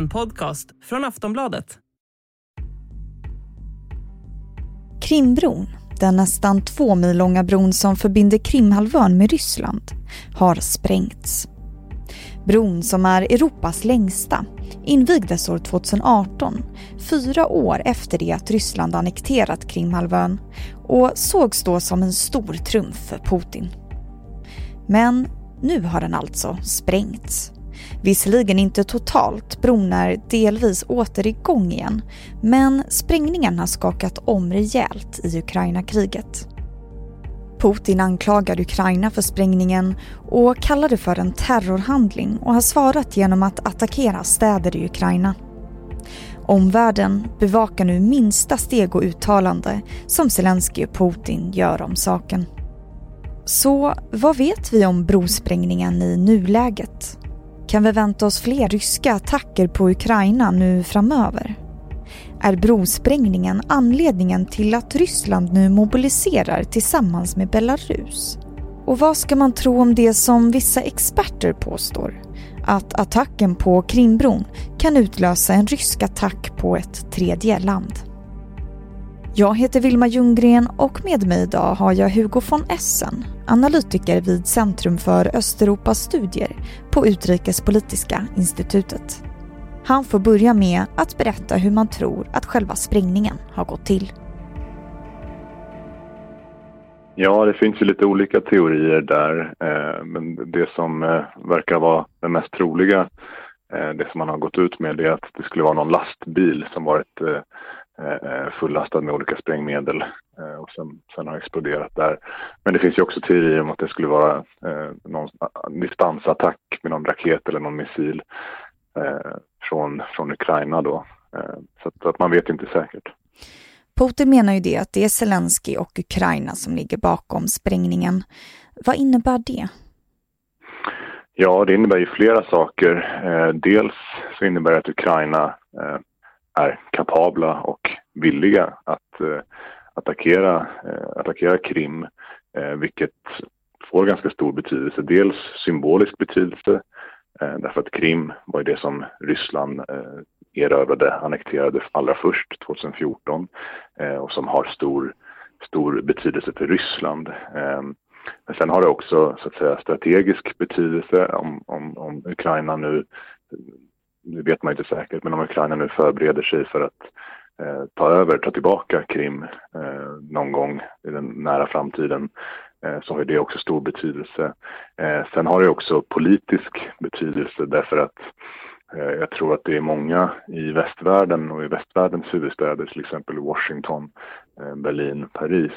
En podcast från Aftonbladet. Krimbron, den nästan två mil långa bron som förbinder Krimhalvön med Ryssland, har sprängts. Bron, som är Europas längsta, invigdes år 2018, fyra år efter det att Ryssland annekterat Krimhalvön och sågs då som en stor trumf för Putin. Men nu har den alltså sprängts. Visserligen inte totalt, bron är delvis åter igång igen, men sprängningen har skakat om rejält i Ukraina-kriget. Putin anklagar Ukraina för sprängningen och kallar det för en terrorhandling och har svarat genom att attackera städer i Ukraina. Omvärlden bevakar nu minsta steg och uttalande som Zelensky och Putin gör om saken. Så vad vet vi om brosprängningen i nuläget? Kan vi vänta oss fler ryska attacker på Ukraina nu framöver? Är brosprängningen anledningen till att Ryssland nu mobiliserar tillsammans med Belarus? Och vad ska man tro om det som vissa experter påstår? Att attacken på Krimbron kan utlösa en rysk attack på ett tredje land. Jag heter Vilma Ljunggren och med mig idag har jag Hugo von Essen, analytiker vid Centrum för Östeuropas studier på Utrikespolitiska institutet. Han får börja med att berätta hur man tror att själva sprängningen har gått till. Ja, det finns ju lite olika teorier där. Eh, men det som eh, verkar vara det mest troliga, eh, det som man har gått ut med, det är att det skulle vara någon lastbil som varit fullastad med olika sprängmedel och sen, sen har exploderat där. Men det finns ju också teorier om att det skulle vara någon distansattack med någon raket eller någon missil från, från Ukraina då. Så att, att man vet inte säkert. Putin menar ju det att det är Zelensky och Ukraina som ligger bakom sprängningen. Vad innebär det? Ja, det innebär ju flera saker. Eh, dels så innebär det att Ukraina eh, är kapabla och villiga att eh, attackera, eh, attackera Krim, eh, vilket får ganska stor betydelse. Dels symbolisk betydelse, eh, därför att Krim var ju det som Ryssland erövrade, annekterade allra först 2014 eh, och som har stor, stor betydelse för Ryssland. Eh, men sen har det också så att säga strategisk betydelse om, om, om Ukraina nu, nu vet man inte säkert, men om Ukraina nu förbereder sig för att eh, ta över, ta tillbaka Krim eh, någon gång i den nära framtiden eh, så har det också stor betydelse. Eh, sen har det också politisk betydelse därför att Eh, jag tror att det är många i västvärlden och i västvärldens huvudstäder, till exempel Washington, eh, Berlin, Paris,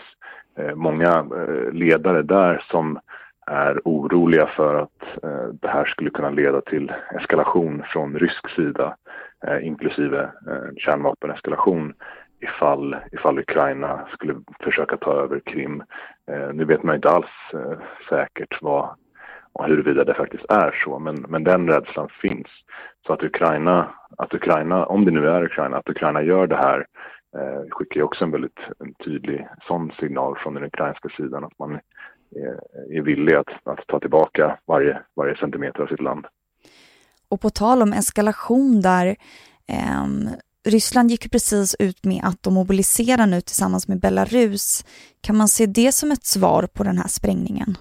eh, många eh, ledare där som är oroliga för att eh, det här skulle kunna leda till eskalation från rysk sida, eh, inklusive eh, kärnvapeneskalation ifall, ifall Ukraina skulle försöka ta över Krim. Nu vet man inte alls säkert vad, och huruvida det faktiskt är så, men, men den rädslan finns. Så att Ukraina, att Ukraina, om det nu är Ukraina, att Ukraina gör det här eh, skickar ju också en väldigt en tydlig sån signal från den ukrainska sidan att man är, villig att, att ta tillbaka varje, varje centimeter av sitt land. Och på tal om eskalation där, eh, Ryssland gick ju precis ut med att de mobiliserar nu tillsammans med Belarus. Kan man se det som ett svar på den här sprängningen?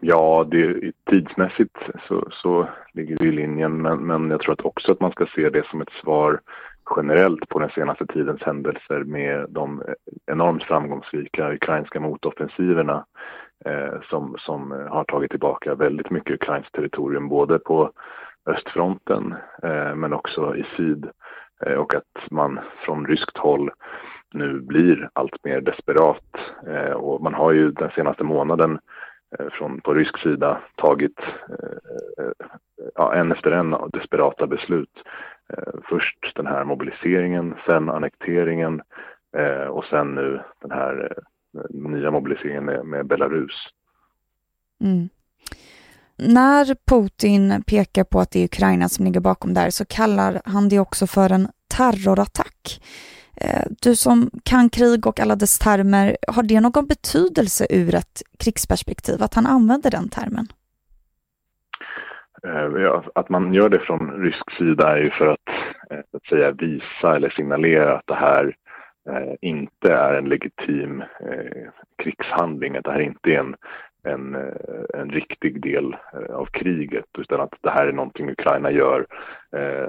Ja, det, tidsmässigt så, så ligger det i linjen men, men jag tror att också att man ska se det som ett svar generellt på den senaste tidens händelser med de enormt framgångsrika ukrainska motoffensiverna eh, som, som har tagit tillbaka väldigt mycket ukrainskt territorium både på östfronten eh, men också i syd eh, och att man från ryskt håll nu blir allt mer desperat eh, och man har ju den senaste månaden Eh, från på rysk sida tagit eh, eh, ja, en efter en desperata beslut. Eh, först den här mobiliseringen, sen annekteringen eh, och sen nu den här eh, nya mobiliseringen med, med Belarus. Mm. När Putin pekar på att det är Ukraina som ligger bakom där så kallar han det också för en terrorattack. Du som kan krig och alla dess termer, har det någon betydelse ur ett krigsperspektiv att han använder den termen? Eh, att man gör det från rysk sida är ju för att, eh, att säga, visa eller signalera att det här eh, inte är en legitim krigshandling, att det här inte är en, en, en riktig del av kriget utan att det här är någonting Ukraina gör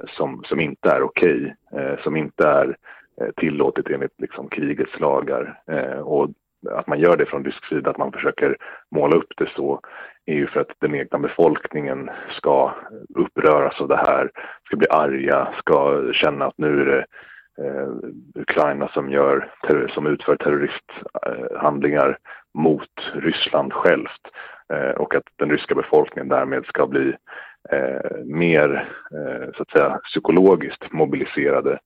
som, som inte är okej, okay, som inte är tillåtet enligt liksom, krigets lagar. och att man gör det från rysk sida, att man försöker måla upp det så, är ju för att den egna befolkningen ska uppröras av det här, ska bli arga, ska känna att nu är det eh, Ukraina som, gör, som utför terroristhandlingar mot Ryssland självt eh, och att den ryska befolkningen därmed ska bli eh, mer eh, så att säga, psykologiskt mobiliserade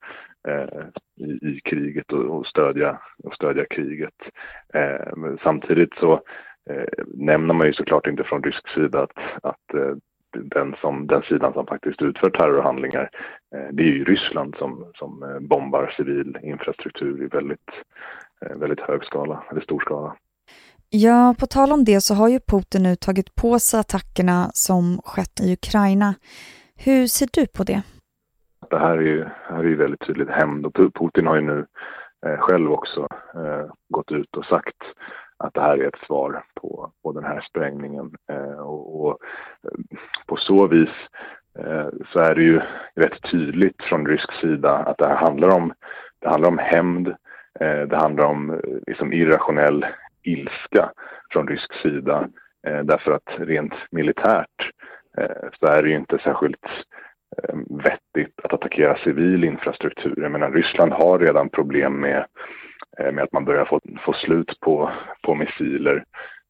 eh, i, i, kriget och, och, stödja, och stödja kriget. Eh, samtidigt så eh, nämner man ju såklart inte från rysk sida att, att eh, den, som, den sidan som faktiskt utför terrorhandlingar, eh, det är ju Ryssland som, som eh, bombar civil infrastruktur i väldigt, eh, väldigt hög skala, eller stor skala. Ja, på tal om det så har ju Putin nu tagit på sig attackerna som skett i Ukraina. Hur ser du på det? Det här är ju, här är ju väldigt tydligt hämnd och Putin har ju nu eh, själv också eh, gått ut och sagt att det här är ett svar på, på den här sprängningen. Eh, och, och, eh, på så vis eh, så är det ju rätt tydligt från rysk sida att det här handlar om, det handlar om hämnd, eh, det handlar om eh, liksom irrationell ilska från rysk sida. Eh, därför att rent militärt så är det ju inte särskilt vettigt att attackera civil infrastruktur. Jag menar, Ryssland har redan problem med Eh, med att man börjar få, få slut på, på missiler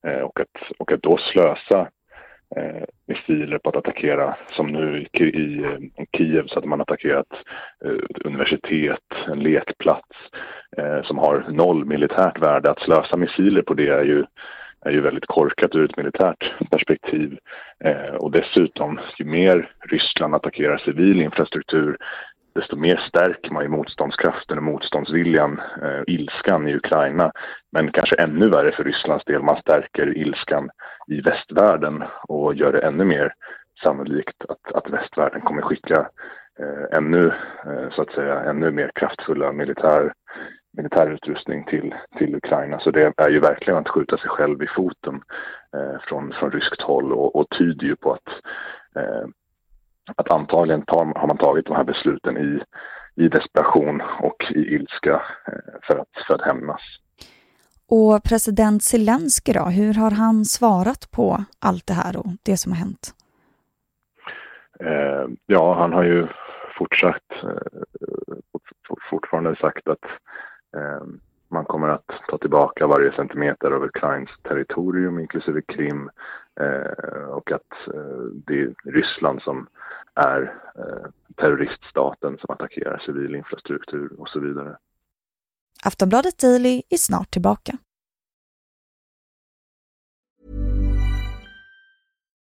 eh, och, att, och att då slösa eh, missiler på att attackera, som nu i, i, i Kiev så att man attackerat ett universitet, en lekplats som har noll militärt värde. Att slösa missiler på det är ju, är ju väldigt korkat ur ett militärt perspektiv. och dessutom, ju mer Ryssland attackerar civil infrastruktur, desto mer stärker man ju motståndskraften och motståndsviljan, eh, ilskan i Ukraina. Men kanske ännu värre för Rysslands del, man stärker ilskan i västvärlden och gör det ännu mer sannolikt att, att västvärlden kommer skicka eh, ännu, eh, så att säga, ännu mer kraftfulla militär, militärutrustning till, till Ukraina. Så det är ju verkligen att skjuta sig själv i foten eh, från, från ryskt håll och, och tyder ju på att eh, att antagligen tar, har man tagit de här besluten i, i desperation och i ilska eh, för att, för att hämnas. Och president Zelensky då, hur har han svarat på allt det här och det som har hänt? Eh, ja, han har ju fortsatt, eh, fortfarande sagt att eh, man kommer att ta tillbaka varje centimeter av Ukrains territorium inklusive Krim Eh, och att eh, det är Ryssland som är eh, terroriststaten som attackerar civil infrastruktur och så vidare. Aftonbladet Daily är snart tillbaka.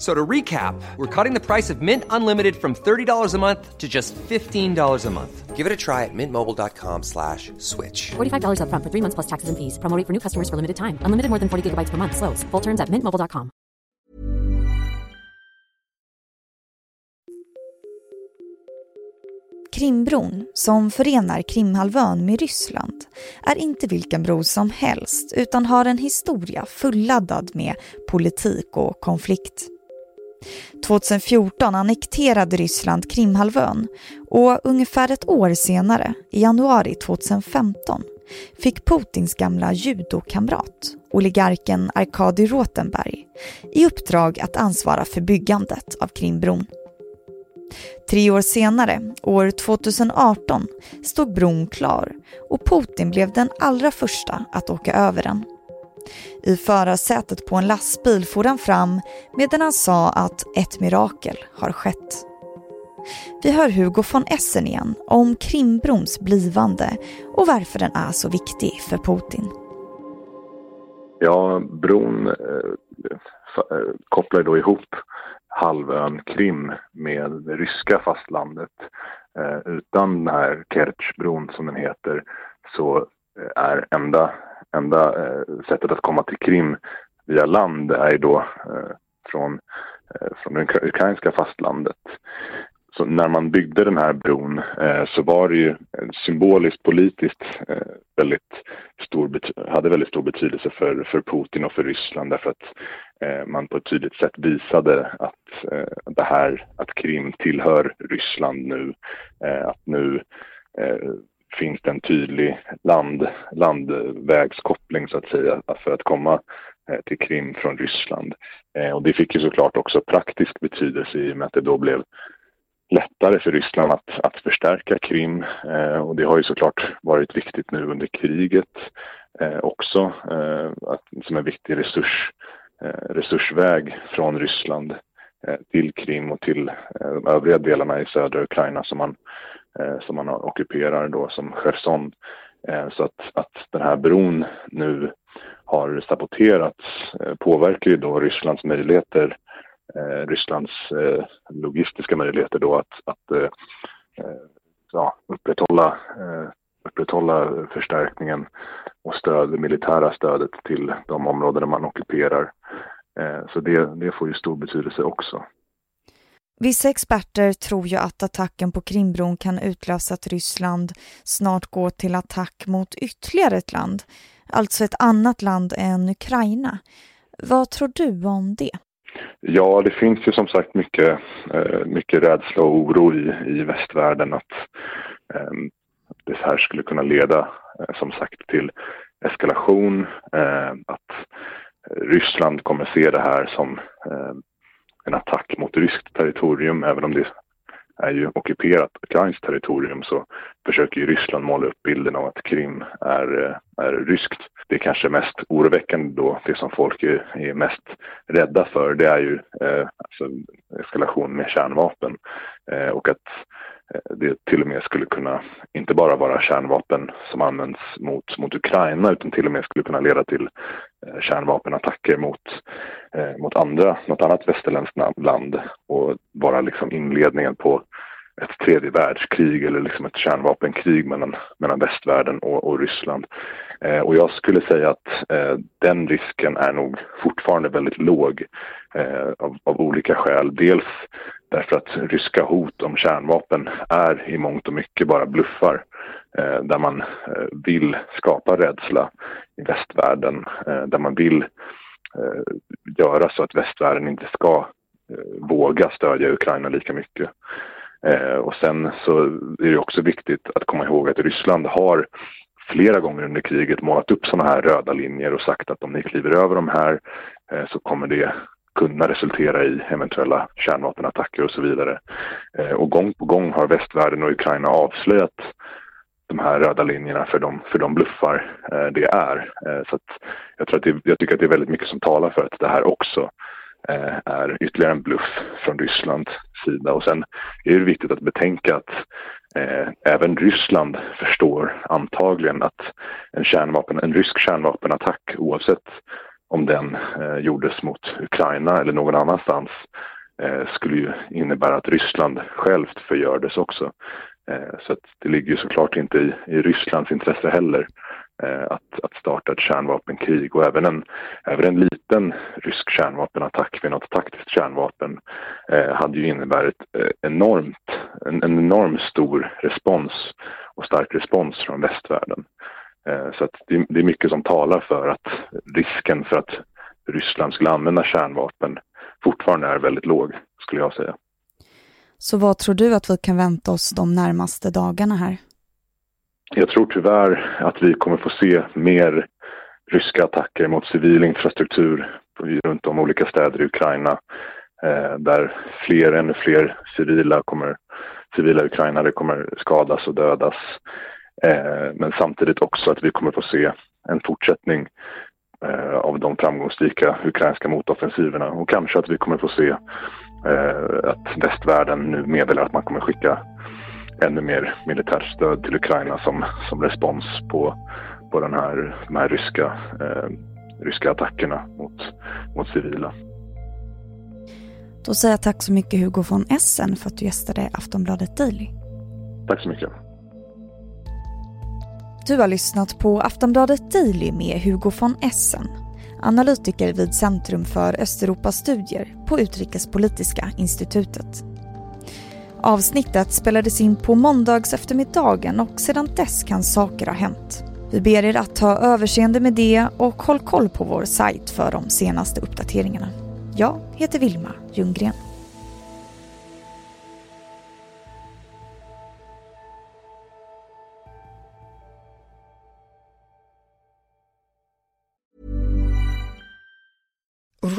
So to recap, we're cutting the price of Mint Unlimited from $30 a month to just $15 a month. Give it a try at mintmobile.com slash switch. $45 up front for three months plus taxes and fees. Promoting for new customers for limited time. Unlimited more than 40 gigabytes per month. Slows. Full terms at mintmobile.com. Krimbron, som förenar Krimhalvön med Ryssland, är inte vilken bro som helst utan har en historia fulladdad med politik och konflikt. 2014 annekterade Ryssland Krimhalvön och ungefär ett år senare, i januari 2015, fick Putins gamla judokamrat, oligarken Arkadij Rotenberg, i uppdrag att ansvara för byggandet av Krimbron. Tre år senare, år 2018, stod bron klar och Putin blev den allra första att åka över den. I förarsätet på en lastbil for han fram medan han sa att ett mirakel har skett. Vi hör Hugo von Essen igen om Krimbrons blivande och varför den är så viktig för Putin. Ja, bron eh, eh, kopplar då ihop halvön Krim med det ryska fastlandet. Eh, utan den här Kertjbron som den heter så eh, är enda, enda eh, sättet att komma till Krim via land är då eh, från, eh, från det ukrainska fastlandet. Så när man byggde den här bron eh, så var det ju symboliskt politiskt eh, väldigt stor hade väldigt stor betydelse för, för Putin och för Ryssland därför att eh, man på ett tydligt sätt visade att eh, det här, att Krim tillhör Ryssland nu, eh, att nu eh, finns det en tydlig land, landvägskoppling så att säga för att komma eh, till Krim från Ryssland. Eh, och det fick ju såklart också praktisk betydelse i och med att det då blev lättare för Ryssland att, att förstärka Krim eh, och det har ju såklart varit viktigt nu under kriget också att, som en viktig resurs, resursväg från Ryssland till Krim och till de övriga delarna i södra Ukraina som man, Eh, som man ockuperar då som Cherson. Eh, så att, att den här bron nu har saboterats eh, påverkar ju då Rysslands möjligheter eh, Rysslands eh, logistiska möjligheter då att, att eh, ja, upprätthålla, eh, upprätthålla förstärkningen och stöd, det militära stödet till de områden man ockuperar. Så det, det får ju stor betydelse också. Vissa experter tror ju att attacken på Krimbron kan utlösa att Ryssland snart går till attack mot ytterligare ett land, alltså ett annat land än Ukraina. Vad tror du om det? Ja, det finns ju som sagt mycket, eh, mycket rädsla och oro i, i västvärlden att ehm, det här skulle kunna leda eh, som sagt till eskalation, eh, att Ryssland kommer se det här som ehm, en attack mot ryskt territorium, även om det är ju ockuperat ukrainskt territorium så försöker ju Ryssland måla upp bilden av att Krim är, eh, är ryskt. Det kanske mest oroväckande då, det som folk är, är mest rädda för, det är ju eh, alltså eskalation med kärnvapen. Eh, och att eh, det till och med skulle kunna, inte bara vara kärnvapen som används mot, mot Ukraina utan till och med skulle kunna leda till Eh, kärnvapenattacker mot, eh, mot andra, något annat västerländskt land och vara liksom inledningen på ett tredje världskrig eller liksom ett kärnvapenkrig mellan, mellan västvärlden och, och Ryssland. Eh, och jag skulle säga att eh, den risken är nog fortfarande väldigt låg eh, av, av, olika skäl. Dels därför att ryska hot om kärnvapen är i mångt och mycket bara bluffar eh, där man eh, vill skapa rädsla i västvärlden, eh, där man vill eh, göra så att västvärlden inte ska eh, våga stödja Ukraina lika mycket. Eh, och sen så är det också viktigt att komma ihåg att Ryssland har flera gånger under kriget målat upp sådana här röda linjer och sagt att om ni kliver över de här eh, så kommer det kunna resultera i eventuella kärnvapenattacker och så vidare. Eh, och gång på gång har västvärlden och Ukraina avslöjat de här röda linjerna för de, för de bluffar eh, det är. Eh, så jag, tror att det, jag tycker att det är väldigt mycket som talar för att det här också Eh, är ytterligare en bluff från Rysslands sida. Och sen är det viktigt att betänka att eh, även Ryssland förstår antagligen att en, kärnvapen, en rysk kärnvapenattack oavsett om den eh, gjordes mot Ukraina eller någon annanstans eh, skulle ju innebära att Ryssland självt förgördes också. Eh, så det ligger ju såklart inte i, i Rysslands intresse heller Eh, att, att starta ett kärnvapenkrig och även en, även en liten rysk kärnvapenattack med något taktiskt kärnvapen eh, hade ju inneburit eh, enormt, en, en enorm stor respons och stark respons från västvärlden. Eh, så det, är mycket som talar för att risken för att Ryssland skulle använda kärnvapen fortfarande är väldigt låg, skulle jag säga. Så vad tror du att vi kan vänta oss de närmaste dagarna här? Jag tror tyvärr att vi kommer få se mer ryska attacker mot civil infrastruktur runt om olika städer i Ukraina eh, där fler, ännu fler civila, kommer, civila ukrainare kommer skadas och dödas. Eh, men samtidigt också att vi kommer få se en fortsättning eh, av de framgångsrika ukrainska motoffensiverna och kanske att vi kommer få se att västvärlden nu meddelar att man kommer skicka ännu mer militärt stöd till Ukraina som, som respons på, på den här, de här ryska, eh, ryska attackerna mot, mot civila. Då säger jag tack så mycket Hugo von Essen för att du gästade Aftonbladet Daily. Tack så mycket. Du har lyssnat på Aftonbladet Daily med Hugo von Essen, analytiker vid Centrum för Östeuropastudier på Utrikespolitiska institutet. Avsnittet spelades in på måndags eftermiddagen och sedan dess kan saker ha hänt. Vi ber er att ha överseende med det och håll koll på vår sajt för de senaste uppdateringarna. Jag heter Vilma Ljunggren.